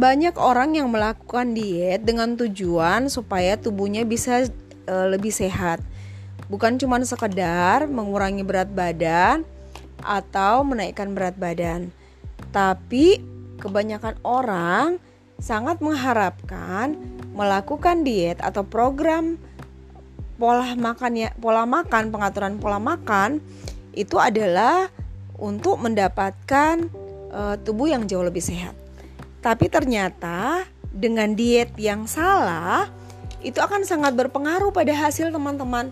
banyak orang yang melakukan diet dengan tujuan supaya tubuhnya bisa e, lebih sehat. Bukan cuma sekedar mengurangi berat badan atau menaikkan berat badan. Tapi kebanyakan orang sangat mengharapkan melakukan diet atau program pola makan ya pola makan pengaturan pola makan itu adalah untuk mendapatkan uh, tubuh yang jauh lebih sehat. Tapi ternyata dengan diet yang salah itu akan sangat berpengaruh pada hasil teman-teman.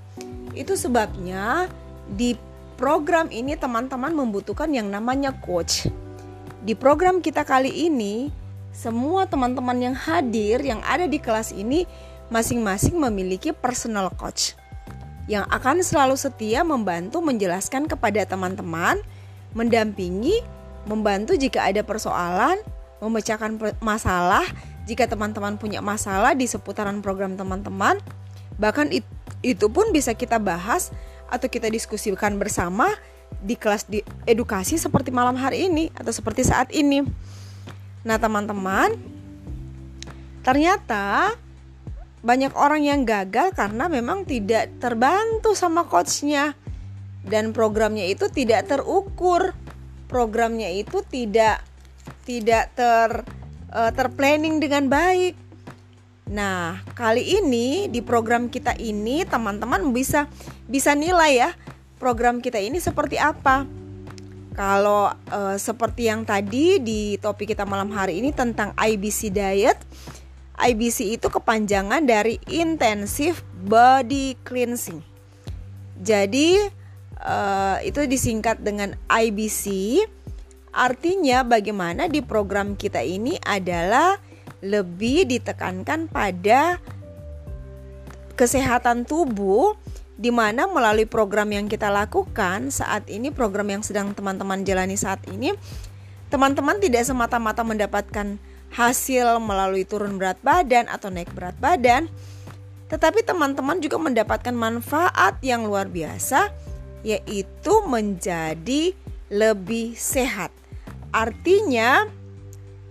Itu sebabnya di program ini teman-teman membutuhkan yang namanya coach. Di program kita kali ini, semua teman-teman yang hadir yang ada di kelas ini masing-masing memiliki personal coach yang akan selalu setia membantu menjelaskan kepada teman-teman, mendampingi, membantu jika ada persoalan, memecahkan masalah jika teman-teman punya masalah di seputaran program teman-teman. Bahkan itu pun bisa kita bahas atau kita diskusikan bersama di kelas di edukasi seperti malam hari ini atau seperti saat ini. Nah, teman-teman, ternyata banyak orang yang gagal karena memang tidak terbantu sama coachnya dan programnya itu tidak terukur programnya itu tidak tidak ter uh, terplanning dengan baik. Nah, kali ini di program kita ini teman-teman bisa bisa nilai ya program kita ini seperti apa. Kalau uh, seperti yang tadi di topik kita malam hari ini tentang IBC diet, IBC itu kepanjangan dari intensive body cleansing. Jadi uh, itu disingkat dengan IBC Artinya bagaimana di program kita ini adalah lebih ditekankan pada kesehatan tubuh di mana melalui program yang kita lakukan saat ini program yang sedang teman-teman jalani saat ini teman-teman tidak semata-mata mendapatkan hasil melalui turun berat badan atau naik berat badan tetapi teman-teman juga mendapatkan manfaat yang luar biasa yaitu menjadi lebih sehat Artinya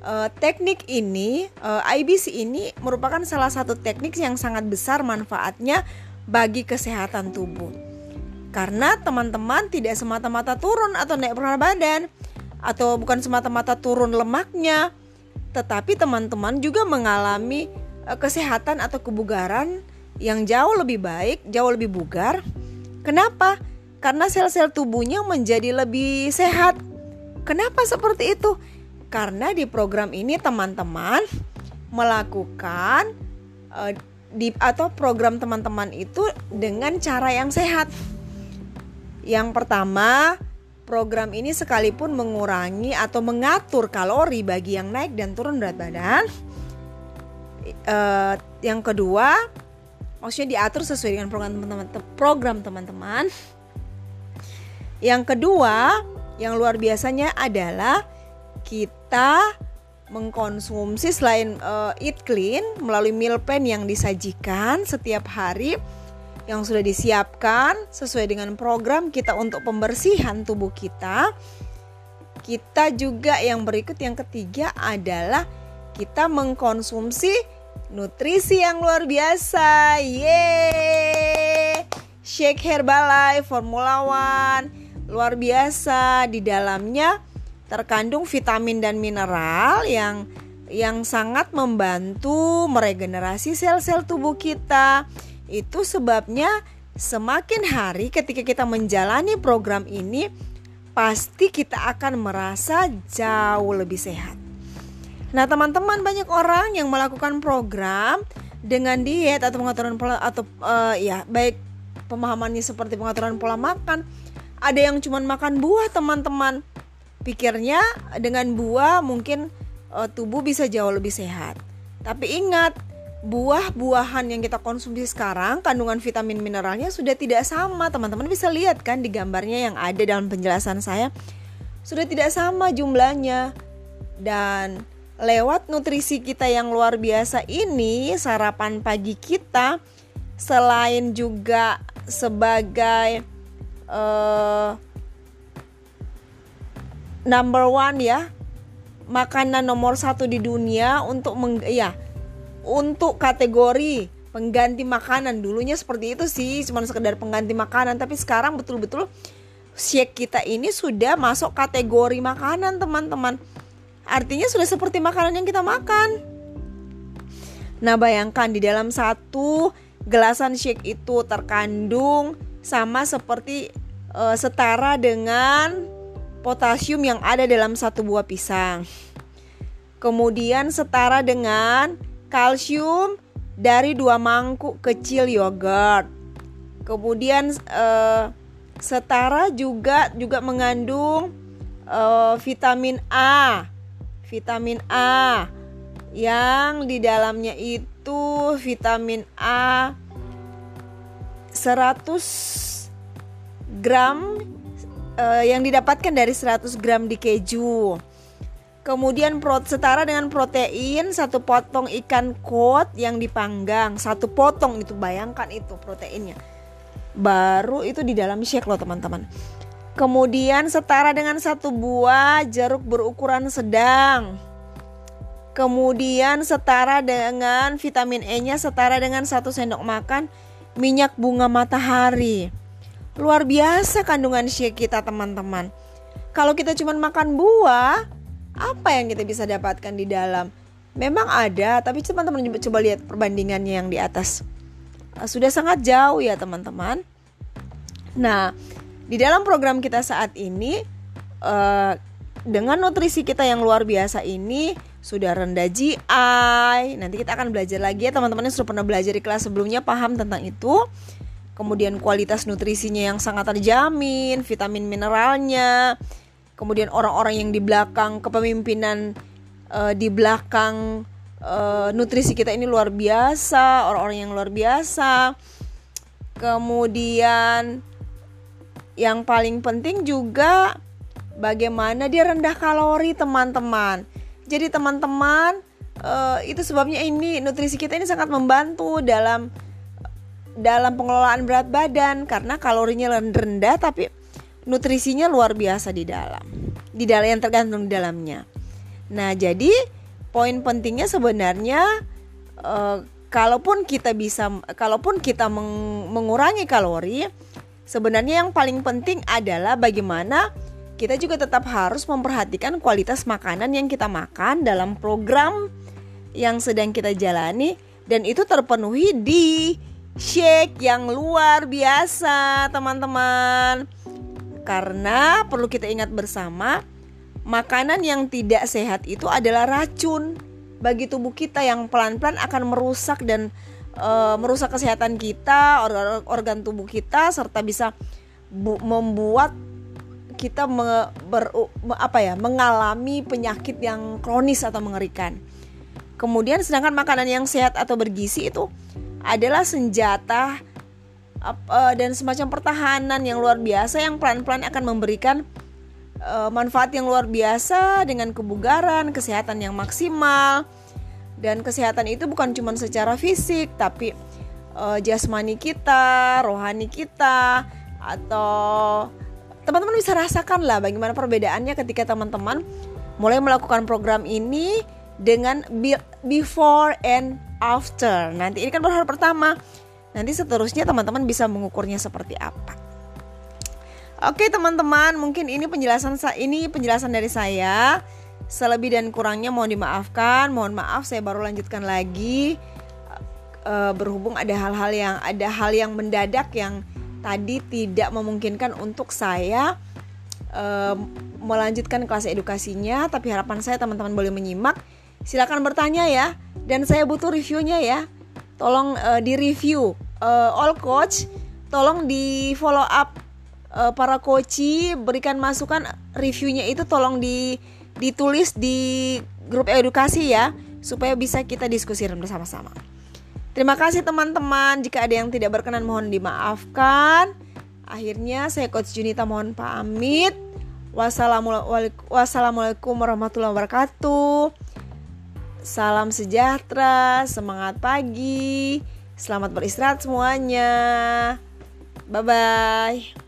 uh, teknik ini eh, IBC ini merupakan salah satu teknik yang sangat besar manfaatnya bagi kesehatan tubuh. Karena teman-teman tidak semata-mata turun atau naik berat badan atau bukan semata-mata turun lemaknya, tetapi teman-teman juga mengalami uh, kesehatan atau kebugaran yang jauh lebih baik, jauh lebih bugar. Kenapa? Karena sel-sel tubuhnya menjadi lebih sehat Kenapa seperti itu? Karena di program ini teman-teman melakukan uh, di atau program teman-teman itu dengan cara yang sehat. Yang pertama, program ini sekalipun mengurangi atau mengatur kalori bagi yang naik dan turun berat badan. Uh, yang kedua, maksudnya diatur sesuai dengan program teman-teman. Program teman-teman. Yang kedua, yang luar biasanya adalah kita mengkonsumsi selain uh, eat clean melalui meal plan yang disajikan setiap hari yang sudah disiapkan sesuai dengan program kita untuk pembersihan tubuh kita. Kita juga yang berikut yang ketiga adalah kita mengkonsumsi nutrisi yang luar biasa. Yeay! Shake Herbalife Formula One luar biasa di dalamnya terkandung vitamin dan mineral yang yang sangat membantu meregenerasi sel-sel tubuh kita. Itu sebabnya semakin hari ketika kita menjalani program ini pasti kita akan merasa jauh lebih sehat. Nah, teman-teman banyak orang yang melakukan program dengan diet atau pengaturan pola atau uh, ya baik pemahamannya seperti pengaturan pola makan ada yang cuma makan buah teman-teman. Pikirnya dengan buah mungkin uh, tubuh bisa jauh lebih sehat. Tapi ingat buah-buahan yang kita konsumsi sekarang kandungan vitamin mineralnya sudah tidak sama. Teman-teman bisa lihat kan di gambarnya yang ada dalam penjelasan saya? Sudah tidak sama jumlahnya. Dan lewat nutrisi kita yang luar biasa ini sarapan pagi kita selain juga sebagai uh, number one ya makanan nomor satu di dunia untuk meng, ya untuk kategori pengganti makanan. Dulunya seperti itu sih cuma sekedar pengganti makanan. Tapi sekarang betul-betul shake kita ini sudah masuk kategori makanan teman-teman. Artinya sudah seperti makanan yang kita makan. Nah bayangkan di dalam satu gelasan shake itu terkandung sama seperti uh, setara dengan potasium yang ada dalam satu buah pisang. Kemudian setara dengan kalsium dari dua mangkuk kecil yogurt. Kemudian eh, setara juga juga mengandung eh, vitamin A. Vitamin A yang di dalamnya itu vitamin A 100 gram uh, yang didapatkan dari 100 gram di keju. Kemudian setara dengan protein satu potong ikan kod yang dipanggang satu potong itu bayangkan itu proteinnya. Baru itu di dalam shake loh teman-teman. Kemudian setara dengan satu buah jeruk berukuran sedang. Kemudian setara dengan vitamin E-nya setara dengan satu sendok makan minyak bunga matahari. Luar biasa kandungan shake kita teman-teman. Kalau kita cuma makan buah, apa yang kita bisa dapatkan di dalam? Memang ada, tapi teman-teman coba lihat perbandingannya yang di atas. Eh, sudah sangat jauh ya teman-teman. Nah, di dalam program kita saat ini, eh, dengan nutrisi kita yang luar biasa ini sudah rendah GI. Nanti kita akan belajar lagi ya teman-teman yang sudah pernah belajar di kelas sebelumnya paham tentang itu kemudian kualitas nutrisinya yang sangat terjamin, vitamin mineralnya, kemudian orang-orang yang di belakang kepemimpinan uh, di belakang uh, nutrisi kita ini luar biasa, orang-orang yang luar biasa. Kemudian yang paling penting juga bagaimana dia rendah kalori, teman-teman. Jadi teman-teman, uh, itu sebabnya ini nutrisi kita ini sangat membantu dalam dalam pengelolaan berat badan karena kalorinya rendah tapi nutrisinya luar biasa di dalam. Di dalam yang tergantung di dalamnya. Nah, jadi poin pentingnya sebenarnya uh, kalaupun kita bisa kalaupun kita meng, mengurangi kalori, sebenarnya yang paling penting adalah bagaimana kita juga tetap harus memperhatikan kualitas makanan yang kita makan dalam program yang sedang kita jalani. Dan itu terpenuhi di shake yang luar biasa teman-teman. Karena perlu kita ingat bersama Makanan yang tidak sehat itu adalah racun Bagi tubuh kita yang pelan-pelan akan merusak dan e, Merusak kesehatan kita, organ, organ tubuh kita Serta bisa bu, membuat kita me, ber, me, apa ya, mengalami penyakit yang kronis atau mengerikan Kemudian sedangkan makanan yang sehat atau bergizi itu adalah senjata uh, dan semacam pertahanan yang luar biasa yang pelan-pelan akan memberikan uh, manfaat yang luar biasa dengan kebugaran, kesehatan yang maksimal. Dan kesehatan itu bukan cuma secara fisik, tapi uh, jasmani kita, rohani kita, atau teman-teman bisa rasakan lah bagaimana perbedaannya ketika teman-teman mulai melakukan program ini dengan before and after. Nanti ini kan baru hari pertama. Nanti seterusnya teman-teman bisa mengukurnya seperti apa. Oke teman-teman, mungkin ini penjelasan ini penjelasan dari saya. Selebih dan kurangnya mohon dimaafkan. Mohon maaf saya baru lanjutkan lagi. E, berhubung ada hal-hal yang ada hal yang mendadak yang tadi tidak memungkinkan untuk saya e, melanjutkan kelas edukasinya. Tapi harapan saya teman-teman boleh menyimak. Silakan bertanya ya dan saya butuh reviewnya ya tolong uh, di review uh, all coach tolong di follow up uh, para coachi berikan masukan reviewnya itu tolong di ditulis di grup edukasi ya supaya bisa kita diskusi bersama-sama. Terima kasih teman-teman. Jika ada yang tidak berkenan mohon dimaafkan. Akhirnya saya Coach Junita mohon pamit. Wassalamualaikum warahmatullahi wabarakatuh. Salam sejahtera, semangat pagi, selamat beristirahat semuanya. Bye bye.